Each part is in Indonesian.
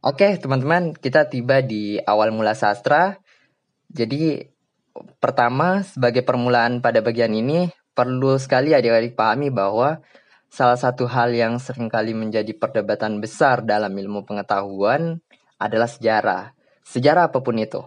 Oke, teman-teman, kita tiba di awal mula sastra. Jadi, pertama, sebagai permulaan pada bagian ini, perlu sekali adik-adik pahami bahwa salah satu hal yang sering kali menjadi perdebatan besar dalam ilmu pengetahuan adalah sejarah. Sejarah apa pun itu.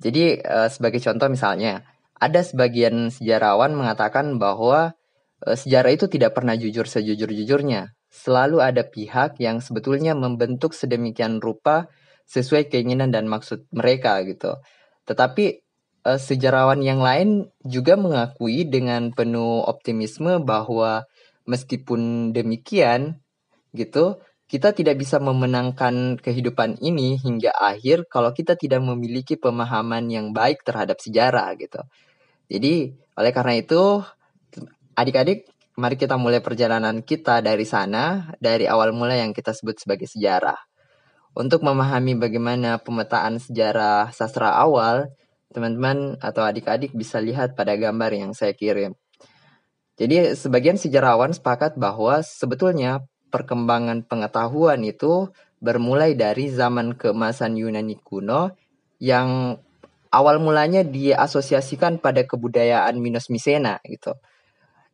Jadi, eh, sebagai contoh misalnya, ada sebagian sejarawan mengatakan bahwa eh, sejarah itu tidak pernah jujur sejujur-jujurnya selalu ada pihak yang sebetulnya membentuk sedemikian rupa sesuai keinginan dan maksud mereka gitu. Tetapi uh, sejarawan yang lain juga mengakui dengan penuh optimisme bahwa meskipun demikian gitu, kita tidak bisa memenangkan kehidupan ini hingga akhir kalau kita tidak memiliki pemahaman yang baik terhadap sejarah gitu. Jadi, oleh karena itu adik-adik Mari kita mulai perjalanan kita dari sana, dari awal mulai yang kita sebut sebagai sejarah. Untuk memahami bagaimana pemetaan sejarah sastra awal, teman-teman atau adik-adik bisa lihat pada gambar yang saya kirim. Jadi sebagian sejarawan sepakat bahwa sebetulnya perkembangan pengetahuan itu bermulai dari zaman keemasan Yunani kuno yang awal mulanya diasosiasikan pada kebudayaan Minos Misena gitu.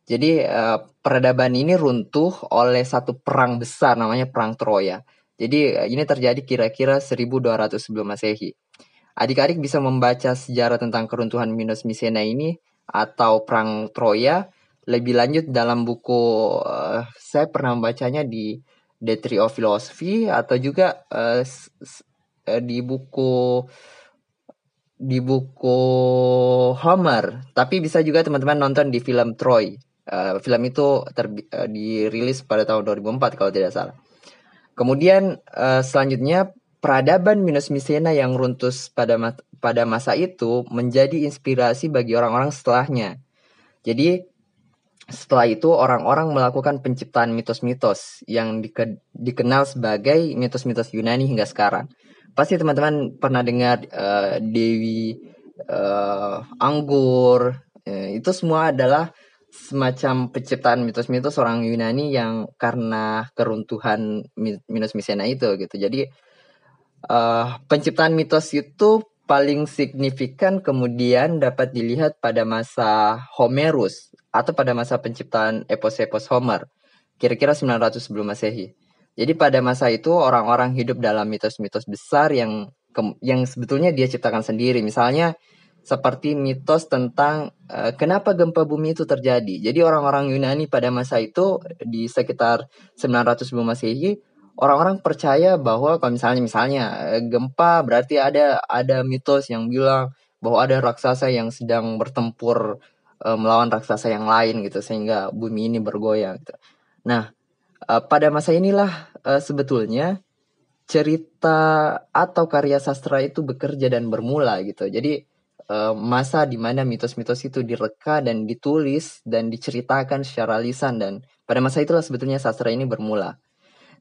Jadi uh, peradaban ini runtuh oleh satu perang besar namanya Perang Troya. Jadi uh, ini terjadi kira-kira 1200 sebelum Masehi. Adik-adik bisa membaca sejarah tentang keruntuhan Minos Misena ini atau Perang Troya lebih lanjut dalam buku uh, saya pernah membacanya di The Tree of Philosophy atau juga uh, di buku di buku Homer. Tapi bisa juga teman-teman nonton di film Troy Uh, film itu uh, dirilis pada tahun 2004 kalau tidak salah. Kemudian uh, selanjutnya peradaban Minos Misena yang runtuh pada ma pada masa itu menjadi inspirasi bagi orang-orang setelahnya. Jadi setelah itu orang-orang melakukan penciptaan mitos-mitos yang dike dikenal sebagai mitos-mitos Yunani hingga sekarang. Pasti teman-teman pernah dengar uh, Dewi uh, Anggur. Uh, itu semua adalah semacam penciptaan mitos-mitos orang Yunani yang karena keruntuhan Minos Misena itu gitu. Jadi uh, penciptaan mitos itu paling signifikan kemudian dapat dilihat pada masa Homerus atau pada masa penciptaan epos-epos Homer, kira-kira 900 sebelum Masehi. Jadi pada masa itu orang-orang hidup dalam mitos-mitos besar yang yang sebetulnya dia ciptakan sendiri. Misalnya seperti mitos tentang uh, kenapa gempa bumi itu terjadi. Jadi orang-orang Yunani pada masa itu di sekitar 900 sebelum Masehi orang-orang percaya bahwa kalau misalnya misalnya uh, gempa berarti ada ada mitos yang bilang bahwa ada raksasa yang sedang bertempur uh, melawan raksasa yang lain gitu sehingga bumi ini bergoyang gitu. Nah, uh, pada masa inilah uh, sebetulnya cerita atau karya sastra itu bekerja dan bermula gitu. Jadi uh, masa di mana mitos-mitos itu direka dan ditulis dan diceritakan secara lisan dan pada masa itulah sebetulnya sastra ini bermula.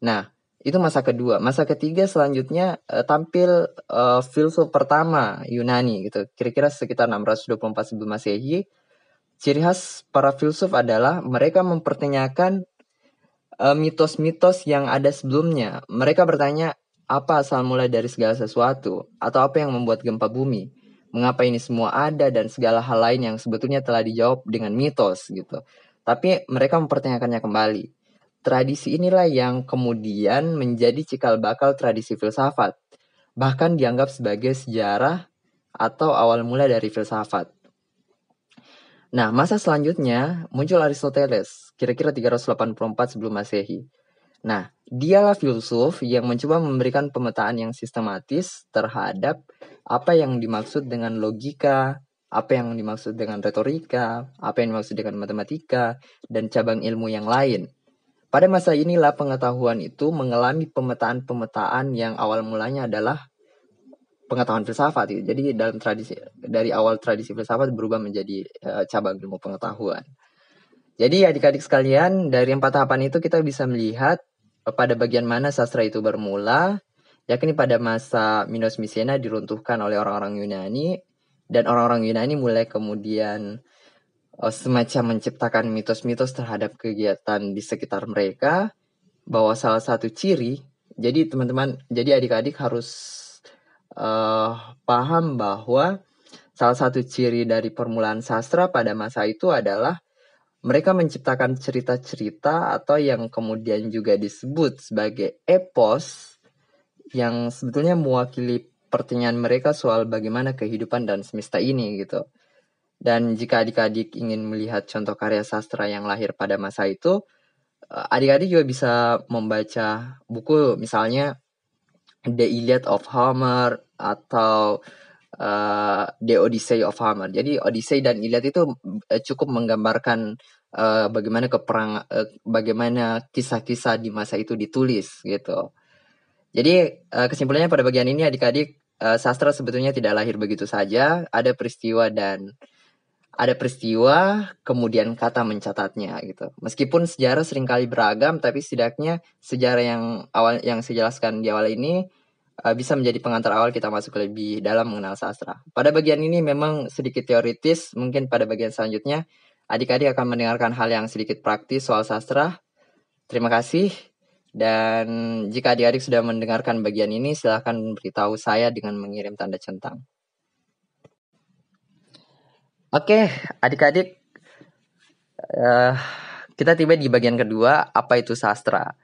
Nah, itu masa kedua. Masa ketiga selanjutnya uh, tampil uh, filsuf pertama Yunani gitu. Kira-kira sekitar 624 sebelum Masehi. Ciri khas para filsuf adalah mereka mempertanyakan mitos-mitos uh, yang ada sebelumnya. Mereka bertanya apa asal mula dari segala sesuatu atau apa yang membuat gempa bumi mengapa ini semua ada dan segala hal lain yang sebetulnya telah dijawab dengan mitos gitu. Tapi mereka mempertanyakannya kembali. Tradisi inilah yang kemudian menjadi cikal bakal tradisi filsafat. Bahkan dianggap sebagai sejarah atau awal mula dari filsafat. Nah, masa selanjutnya muncul Aristoteles, kira-kira 384 sebelum Masehi. Nah, dialah filsuf yang mencoba memberikan pemetaan yang sistematis terhadap apa yang dimaksud dengan logika, apa yang dimaksud dengan retorika, apa yang dimaksud dengan matematika, dan cabang ilmu yang lain. Pada masa inilah pengetahuan itu mengalami pemetaan-pemetaan yang awal mulanya adalah pengetahuan filsafat. Jadi dalam tradisi dari awal tradisi filsafat berubah menjadi uh, cabang ilmu pengetahuan. Jadi adik-adik sekalian dari empat tahapan itu kita bisa melihat pada bagian mana sastra itu bermula, yakni pada masa Minos Misena diruntuhkan oleh orang-orang Yunani dan orang-orang Yunani mulai kemudian uh, semacam menciptakan mitos-mitos terhadap kegiatan di sekitar mereka bahwa salah satu ciri Jadi teman-teman, jadi adik-adik harus uh, paham bahwa salah satu ciri dari permulaan sastra pada masa itu adalah mereka menciptakan cerita-cerita atau yang kemudian juga disebut sebagai epos yang sebetulnya mewakili pertanyaan mereka soal bagaimana kehidupan dan semesta ini gitu. Dan jika adik-adik ingin melihat contoh karya sastra yang lahir pada masa itu, eh, adik-adik juga bisa membaca buku misalnya The Iliad of Homer atau uh, The Odyssey of Homer. Jadi Odyssey dan Iliad itu uh, cukup menggambarkan uh, bagaimana keperang uh, bagaimana kisah-kisah di masa itu ditulis gitu. Jadi uh, kesimpulannya pada bagian ini adik-adik uh, sastra sebetulnya tidak lahir begitu saja, ada peristiwa dan ada peristiwa, kemudian kata mencatatnya gitu. Meskipun sejarah sering kali beragam, tapi setidaknya sejarah yang awal yang saya jelaskan di awal ini uh, bisa menjadi pengantar awal kita masuk lebih dalam mengenal sastra. Pada bagian ini memang sedikit teoritis, mungkin pada bagian selanjutnya adik-adik akan mendengarkan hal yang sedikit praktis soal sastra. Terima kasih. Dan jika adik-adik sudah mendengarkan bagian ini, silahkan beritahu saya dengan mengirim tanda centang. Oke, adik-adik, uh, kita tiba di bagian kedua, apa itu sastra.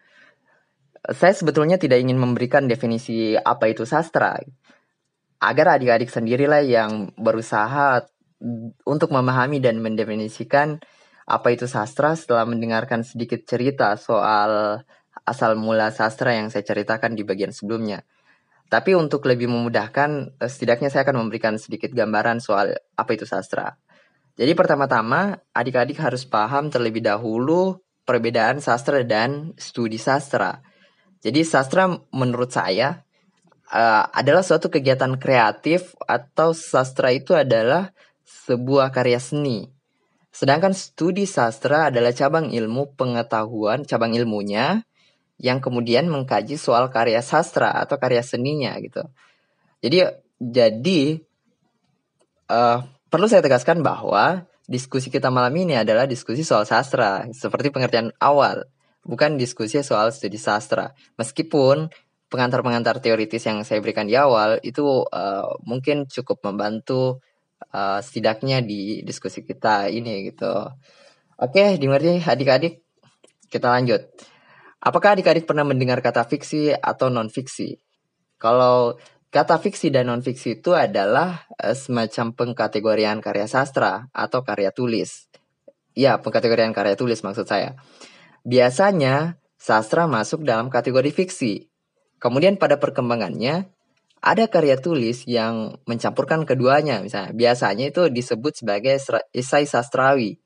Saya sebetulnya tidak ingin memberikan definisi apa itu sastra, agar adik-adik sendirilah yang berusaha untuk memahami dan mendefinisikan apa itu sastra setelah mendengarkan sedikit cerita soal asal mula sastra yang saya ceritakan di bagian sebelumnya. Tapi untuk lebih memudahkan, eh, setidaknya saya akan memberikan sedikit gambaran soal apa itu sastra. Jadi pertama-tama, adik-adik harus paham terlebih dahulu perbedaan sastra dan studi sastra. Jadi sastra menurut saya uh, adalah suatu kegiatan kreatif atau sastra itu adalah sebuah karya seni. Sedangkan studi sastra adalah cabang ilmu pengetahuan, cabang ilmunya yang kemudian mengkaji soal karya sastra atau karya seninya gitu. Jadi jadi uh, perlu saya tegaskan bahwa diskusi kita malam ini adalah diskusi soal sastra seperti pengertian awal, bukan diskusi soal studi sastra. Meskipun pengantar-pengantar teoritis yang saya berikan di awal itu uh, mungkin cukup membantu uh, setidaknya di diskusi kita ini gitu. Oke, dimengerti adik-adik. Kita lanjut. Apakah adik-adik pernah mendengar kata fiksi atau non-fiksi? Kalau kata fiksi dan non-fiksi itu adalah uh, semacam pengkategorian karya sastra atau karya tulis. Ya, pengkategorian karya tulis maksud saya. Biasanya, sastra masuk dalam kategori fiksi. Kemudian pada perkembangannya, ada karya tulis yang mencampurkan keduanya. Misalnya, biasanya itu disebut sebagai esai sastrawi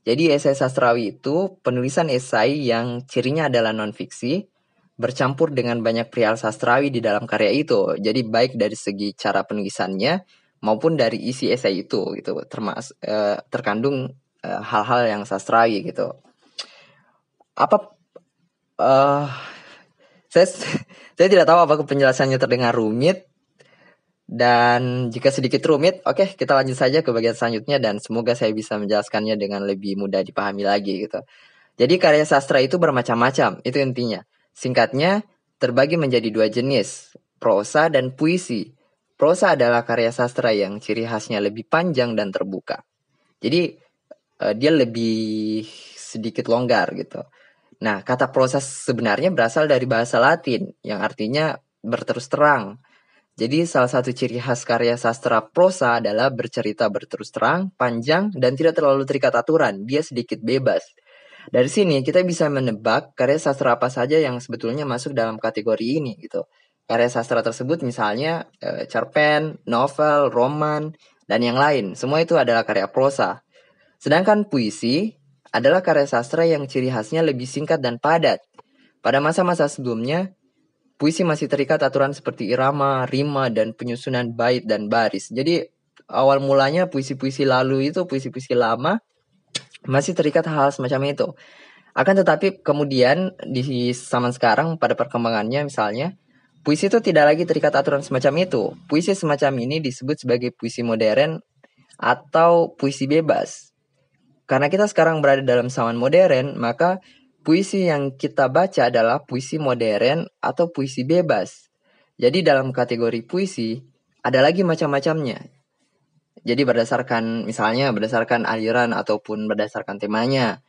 jadi esai sastrawi itu penulisan esai yang cirinya adalah non-fiksi, bercampur dengan banyak perihal sastrawi di dalam karya itu. Jadi baik dari segi cara penulisannya maupun dari isi esai itu gitu, termas eh, terkandung eh, hal-hal yang sastrawi gitu. Apa uh, saya saya tidak tahu apakah penjelasannya terdengar rumit dan jika sedikit rumit, oke okay, kita lanjut saja ke bagian selanjutnya dan semoga saya bisa menjelaskannya dengan lebih mudah dipahami lagi gitu. Jadi karya sastra itu bermacam-macam, itu intinya. Singkatnya, terbagi menjadi dua jenis, prosa dan puisi. Prosa adalah karya sastra yang ciri khasnya lebih panjang dan terbuka. Jadi uh, dia lebih sedikit longgar gitu. Nah, kata prosa sebenarnya berasal dari bahasa Latin yang artinya berterus terang jadi salah satu ciri khas karya sastra prosa adalah bercerita berterus terang, panjang, dan tidak terlalu terikat aturan. Dia sedikit bebas. Dari sini kita bisa menebak karya sastra apa saja yang sebetulnya masuk dalam kategori ini gitu. Karya sastra tersebut misalnya e, cerpen, novel, roman, dan yang lain. Semua itu adalah karya prosa. Sedangkan puisi adalah karya sastra yang ciri khasnya lebih singkat dan padat. Pada masa-masa sebelumnya, puisi masih terikat aturan seperti irama, rima, dan penyusunan bait dan baris. Jadi awal mulanya puisi-puisi lalu itu, puisi-puisi lama, masih terikat hal, -hal semacam itu. Akan tetapi kemudian di zaman sekarang pada perkembangannya misalnya, puisi itu tidak lagi terikat aturan semacam itu. Puisi semacam ini disebut sebagai puisi modern atau puisi bebas. Karena kita sekarang berada dalam zaman modern, maka puisi yang kita baca adalah puisi modern atau puisi bebas. Jadi dalam kategori puisi ada lagi macam-macamnya. Jadi berdasarkan misalnya berdasarkan aliran ataupun berdasarkan temanya.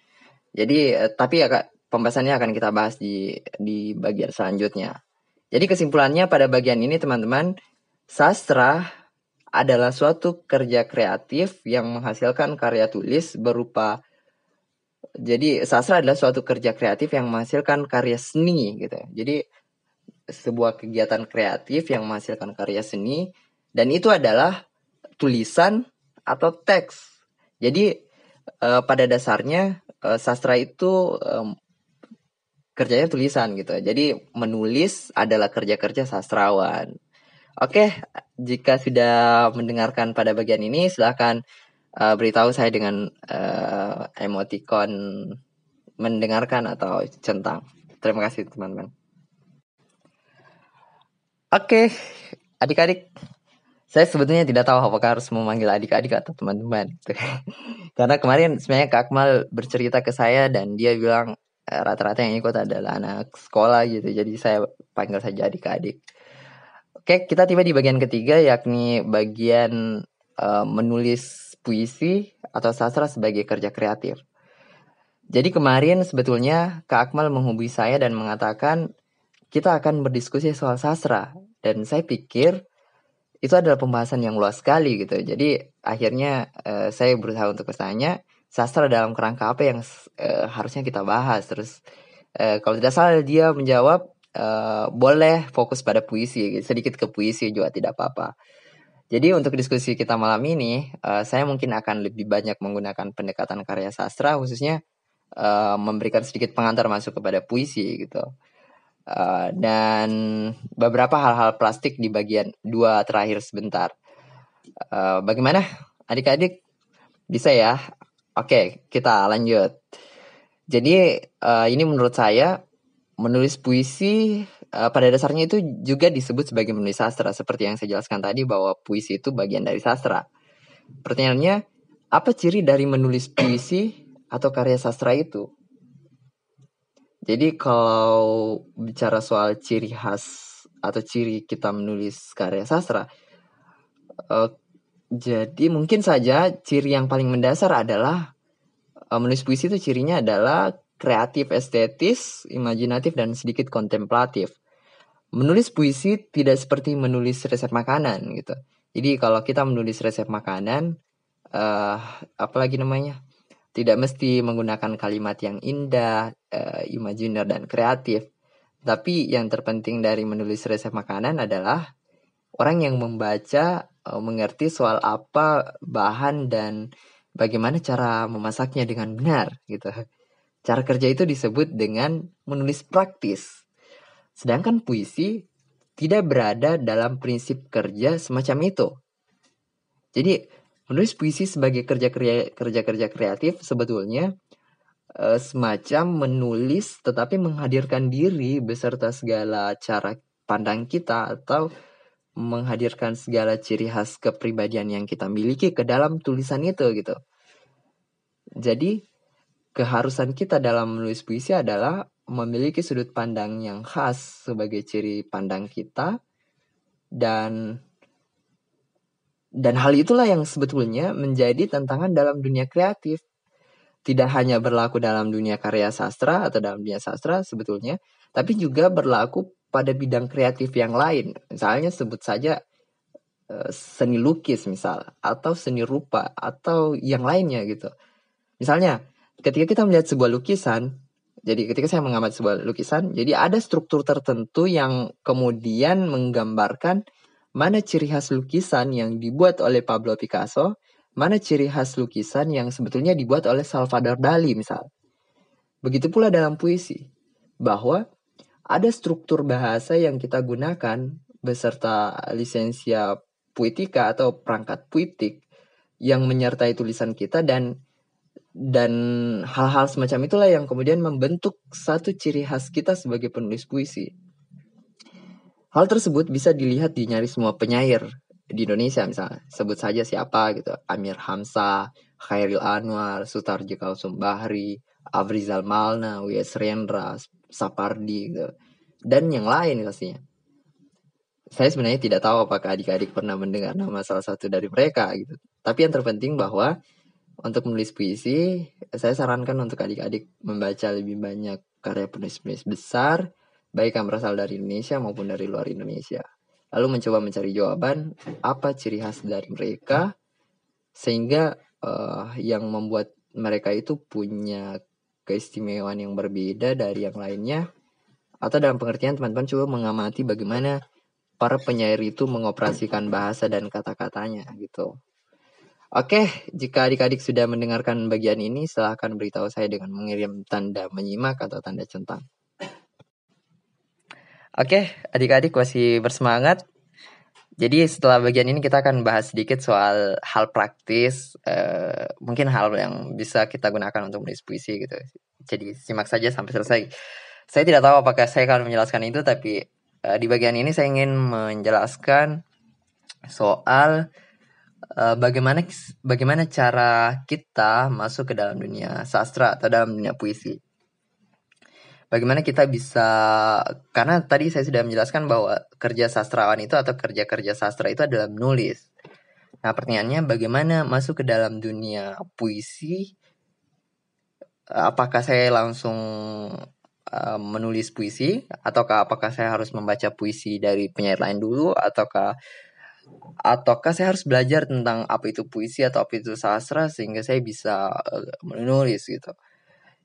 Jadi eh, tapi ya pembahasannya akan kita bahas di di bagian selanjutnya. Jadi kesimpulannya pada bagian ini teman-teman, sastra adalah suatu kerja kreatif yang menghasilkan karya tulis berupa jadi sastra adalah suatu kerja kreatif yang menghasilkan karya seni gitu. Jadi sebuah kegiatan kreatif yang menghasilkan karya seni dan itu adalah tulisan atau teks. Jadi uh, pada dasarnya uh, sastra itu um, kerjanya tulisan gitu. Jadi menulis adalah kerja-kerja sastrawan. Oke, jika sudah mendengarkan pada bagian ini silahkan uh, beritahu saya dengan uh, emoticon mendengarkan atau centang. Terima kasih teman-teman. Oke, adik-adik, saya sebetulnya tidak tahu apakah harus memanggil adik-adik atau teman-teman. Karena kemarin sebenarnya Kak Akmal bercerita ke saya dan dia bilang eh, rata-rata yang ikut adalah anak sekolah gitu. Jadi saya panggil saja adik-adik. Oke, kita tiba di bagian ketiga yakni bagian uh, menulis puisi atau sastra sebagai kerja kreatif. Jadi kemarin sebetulnya Kak Akmal menghubungi saya dan mengatakan kita akan berdiskusi soal sastra dan saya pikir itu adalah pembahasan yang luas sekali gitu. Jadi akhirnya uh, saya berusaha untuk bertanya sastra dalam kerangka apa yang uh, harusnya kita bahas. Terus uh, kalau tidak salah dia menjawab uh, boleh fokus pada puisi, sedikit ke puisi juga tidak apa-apa. Jadi untuk diskusi kita malam ini, uh, saya mungkin akan lebih banyak menggunakan pendekatan karya sastra, khususnya uh, memberikan sedikit pengantar masuk kepada puisi gitu. Uh, dan beberapa hal-hal plastik di bagian dua terakhir sebentar. Uh, bagaimana adik-adik? Bisa ya? Oke, kita lanjut. Jadi uh, ini menurut saya menulis puisi uh, pada dasarnya itu juga disebut sebagai menulis sastra seperti yang saya jelaskan tadi bahwa puisi itu bagian dari sastra. Pertanyaannya, apa ciri dari menulis puisi atau karya sastra itu? Jadi kalau bicara soal ciri khas atau ciri kita menulis karya sastra, uh, jadi mungkin saja ciri yang paling mendasar adalah uh, menulis puisi itu cirinya adalah kreatif estetis, imajinatif, dan sedikit kontemplatif. Menulis puisi tidak seperti menulis resep makanan gitu. Jadi kalau kita menulis resep makanan, uh, apa lagi namanya? Tidak mesti menggunakan kalimat yang indah, uh, imajiner dan kreatif. Tapi yang terpenting dari menulis resep makanan adalah orang yang membaca uh, mengerti soal apa bahan dan bagaimana cara memasaknya dengan benar gitu. Cara kerja itu disebut dengan menulis praktis. Sedangkan puisi tidak berada dalam prinsip kerja semacam itu. Jadi, menulis puisi sebagai kerja-kerja kreatif sebetulnya uh, semacam menulis tetapi menghadirkan diri beserta segala cara pandang kita atau menghadirkan segala ciri khas kepribadian yang kita miliki ke dalam tulisan itu gitu. Jadi keharusan kita dalam menulis puisi adalah memiliki sudut pandang yang khas sebagai ciri pandang kita dan dan hal itulah yang sebetulnya menjadi tantangan dalam dunia kreatif. Tidak hanya berlaku dalam dunia karya sastra atau dalam dunia sastra sebetulnya, tapi juga berlaku pada bidang kreatif yang lain. Misalnya sebut saja eh, seni lukis misal atau seni rupa atau yang lainnya gitu. Misalnya ketika kita melihat sebuah lukisan, jadi ketika saya mengamati sebuah lukisan, jadi ada struktur tertentu yang kemudian menggambarkan mana ciri khas lukisan yang dibuat oleh Pablo Picasso, mana ciri khas lukisan yang sebetulnya dibuat oleh Salvador Dali misal. Begitu pula dalam puisi, bahwa ada struktur bahasa yang kita gunakan beserta lisensia puitika atau perangkat puitik yang menyertai tulisan kita dan dan hal-hal semacam itulah yang kemudian membentuk satu ciri khas kita sebagai penulis puisi. Hal tersebut bisa dilihat di nyaris semua penyair di Indonesia misalnya. Sebut saja siapa gitu. Amir Hamzah, Khairil Anwar, Sutarji Kausum Bahri, Afrizal Malna, W.S. Rendra, Sapardi gitu. dan yang lain pastinya. Saya sebenarnya tidak tahu apakah adik-adik pernah mendengar nama salah satu dari mereka gitu. Tapi yang terpenting bahwa untuk menulis puisi, saya sarankan untuk adik-adik membaca lebih banyak karya penulis-penulis besar, baik yang berasal dari Indonesia maupun dari luar Indonesia. Lalu mencoba mencari jawaban apa ciri khas dari mereka, sehingga uh, yang membuat mereka itu punya keistimewaan yang berbeda dari yang lainnya atau dalam pengertian teman-teman coba mengamati bagaimana para penyair itu mengoperasikan bahasa dan kata-katanya gitu. Oke, jika adik-adik sudah mendengarkan bagian ini, silahkan beritahu saya dengan mengirim tanda menyimak atau tanda centang. Oke, adik-adik masih bersemangat. Jadi setelah bagian ini kita akan bahas sedikit soal hal praktis, uh, mungkin hal yang bisa kita gunakan untuk menulis puisi gitu. Jadi simak saja sampai selesai. Saya tidak tahu apakah saya akan menjelaskan itu, tapi uh, di bagian ini saya ingin menjelaskan soal uh, bagaimana bagaimana cara kita masuk ke dalam dunia sastra atau dalam dunia puisi. Bagaimana kita bisa karena tadi saya sudah menjelaskan bahwa kerja sastrawan itu atau kerja-kerja sastra itu adalah menulis. Nah, pertanyaannya bagaimana masuk ke dalam dunia puisi? Apakah saya langsung uh, menulis puisi ataukah apakah saya harus membaca puisi dari penyair lain dulu ataukah ataukah saya harus belajar tentang apa itu puisi atau apa itu sastra sehingga saya bisa uh, menulis gitu.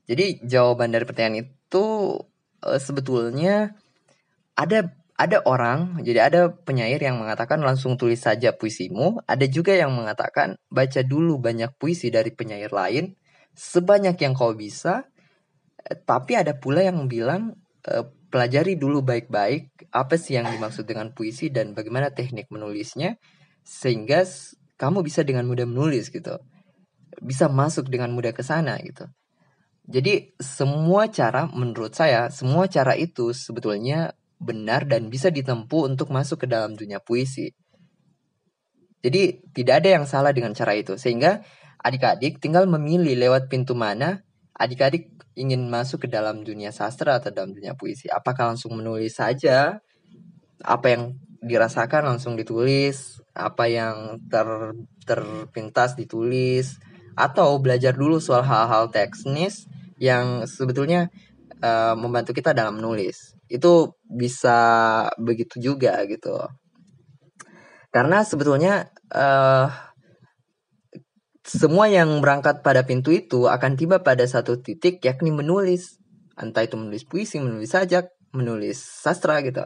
Jadi jawaban dari pertanyaan itu uh, sebetulnya ada ada orang, jadi ada penyair yang mengatakan langsung tulis saja puisimu, ada juga yang mengatakan baca dulu banyak puisi dari penyair lain sebanyak yang kau bisa, eh, tapi ada pula yang bilang pelajari dulu baik-baik apa sih yang dimaksud dengan puisi dan bagaimana teknik menulisnya sehingga kamu bisa dengan mudah menulis gitu. Bisa masuk dengan mudah ke sana gitu. Jadi semua cara menurut saya semua cara itu sebetulnya benar dan bisa ditempuh untuk masuk ke dalam dunia puisi. Jadi tidak ada yang salah dengan cara itu sehingga adik-adik tinggal memilih lewat pintu mana adik-adik ingin masuk ke dalam dunia sastra atau dalam dunia puisi, apakah langsung menulis saja apa yang dirasakan langsung ditulis, apa yang ter terpintas ditulis, atau belajar dulu soal hal-hal teknis yang sebetulnya uh, membantu kita dalam menulis. Itu bisa begitu juga gitu. Karena sebetulnya uh, semua yang berangkat pada pintu itu akan tiba pada satu titik yakni menulis. Entah itu menulis puisi, menulis sajak, menulis sastra gitu.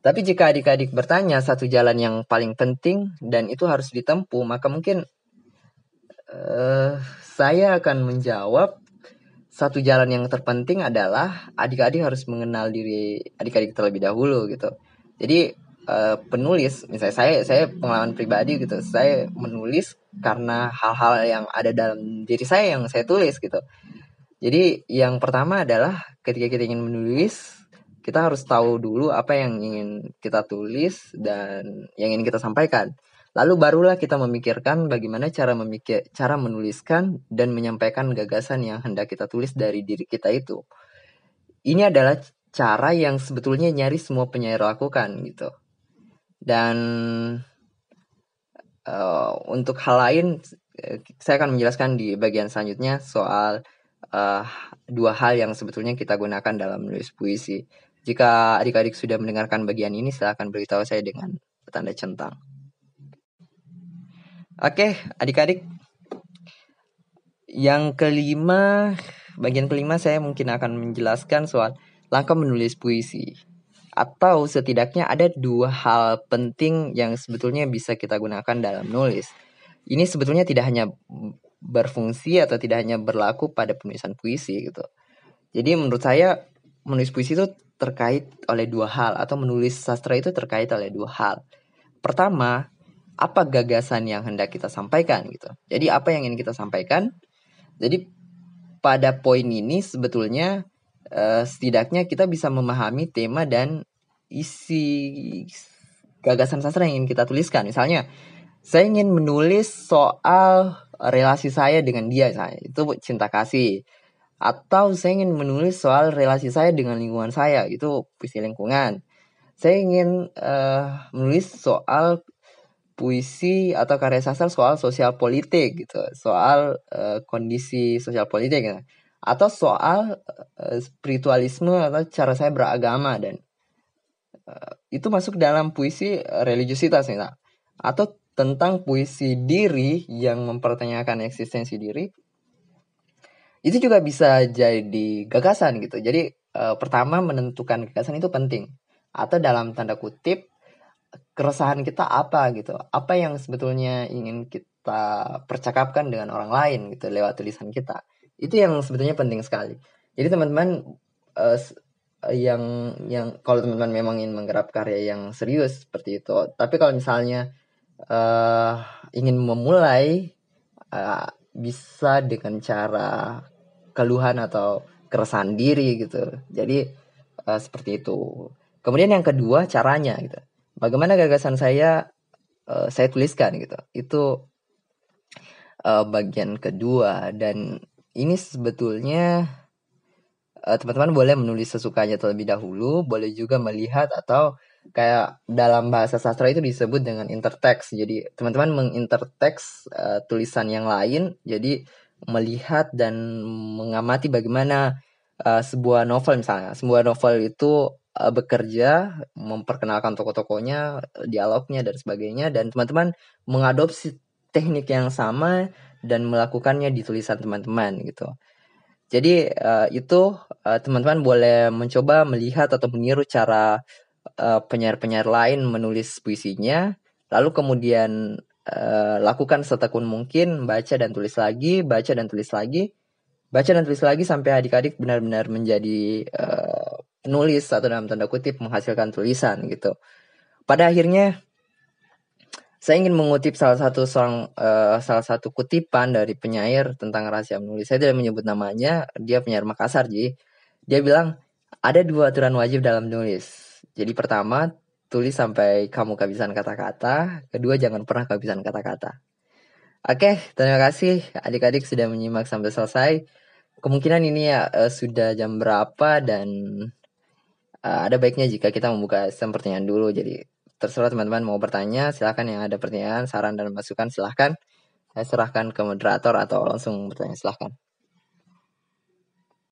Tapi jika adik-adik bertanya satu jalan yang paling penting dan itu harus ditempuh, maka mungkin uh, saya akan menjawab satu jalan yang terpenting adalah adik-adik harus mengenal diri adik-adik terlebih dahulu gitu. Jadi uh, penulis misalnya saya saya pengalaman pribadi gitu saya menulis karena hal-hal yang ada dalam diri saya yang saya tulis gitu. Jadi yang pertama adalah ketika kita ingin menulis kita harus tahu dulu apa yang ingin kita tulis dan yang ingin kita sampaikan. Lalu barulah kita memikirkan bagaimana cara memikir cara menuliskan dan menyampaikan gagasan yang hendak kita tulis dari diri kita itu. Ini adalah cara yang sebetulnya nyaris semua penyair lakukan gitu dan uh, untuk hal lain saya akan menjelaskan di bagian selanjutnya soal uh, dua hal yang sebetulnya kita gunakan dalam menulis puisi. Jika adik-adik sudah mendengarkan bagian ini, silahkan beritahu saya dengan tanda centang. Oke, adik-adik. Yang kelima, bagian kelima saya mungkin akan menjelaskan soal langkah menulis puisi atau setidaknya ada dua hal penting yang sebetulnya bisa kita gunakan dalam nulis. Ini sebetulnya tidak hanya berfungsi atau tidak hanya berlaku pada penulisan puisi gitu. Jadi menurut saya menulis puisi itu terkait oleh dua hal atau menulis sastra itu terkait oleh dua hal. Pertama, apa gagasan yang hendak kita sampaikan gitu. Jadi apa yang ingin kita sampaikan? Jadi pada poin ini sebetulnya uh, setidaknya kita bisa memahami tema dan isi gagasan sastra yang ingin kita tuliskan. Misalnya, saya ingin menulis soal relasi saya dengan dia, saya itu cinta kasih. atau saya ingin menulis soal relasi saya dengan lingkungan saya itu puisi lingkungan saya ingin uh, menulis soal puisi atau karya sastra soal sosial politik gitu soal uh, kondisi sosial politik gitu. Atau soal uh, spiritualisme atau cara saya beragama dan uh, itu masuk dalam puisi religiusitas nih atau tentang puisi diri yang mempertanyakan eksistensi diri itu juga bisa jadi gagasan gitu. Jadi uh, pertama menentukan gagasan itu penting. Atau dalam tanda kutip keresahan kita apa gitu. Apa yang sebetulnya ingin kita percakapkan dengan orang lain gitu lewat tulisan kita itu yang sebetulnya penting sekali jadi teman-teman uh, yang yang kalau teman-teman memang ingin menggarap karya yang serius seperti itu tapi kalau misalnya uh, ingin memulai uh, bisa dengan cara keluhan atau keresahan diri gitu jadi uh, seperti itu Kemudian yang kedua caranya gitu. Bagaimana gagasan saya uh, saya tuliskan gitu. Itu uh, bagian kedua dan ini sebetulnya uh, teman-teman boleh menulis sesukanya terlebih dahulu, boleh juga melihat atau kayak dalam bahasa sastra itu disebut dengan intertext. Jadi teman-teman menginterteks uh, tulisan yang lain, jadi melihat dan mengamati bagaimana uh, sebuah novel misalnya. Sebuah novel itu uh, bekerja, memperkenalkan tokoh-tokohnya, dialognya dan sebagainya dan teman-teman mengadopsi teknik yang sama dan melakukannya di tulisan teman-teman gitu. Jadi uh, itu uh, teman-teman boleh mencoba melihat atau meniru cara uh, penyair-penyair lain menulis puisinya, lalu kemudian uh, lakukan setekun mungkin, baca dan tulis lagi, baca dan tulis lagi, baca dan tulis lagi sampai adik-adik benar-benar menjadi uh, penulis atau dalam tanda kutip menghasilkan tulisan gitu. Pada akhirnya saya ingin mengutip salah satu seorang uh, salah satu kutipan dari penyair tentang rahasia menulis. Saya tidak menyebut namanya, dia penyair Makassar, jadi dia bilang ada dua aturan wajib dalam menulis. Jadi pertama, tulis sampai kamu kehabisan kata-kata, kedua jangan pernah kehabisan kata-kata. Oke, terima kasih adik-adik sudah menyimak sampai selesai. Kemungkinan ini ya uh, sudah jam berapa dan uh, ada baiknya jika kita membuka sistem pertanyaan dulu. Jadi terserah teman-teman mau bertanya, silahkan yang ada pertanyaan, saran dan masukan silahkan. Saya serahkan ke moderator atau langsung bertanya silahkan.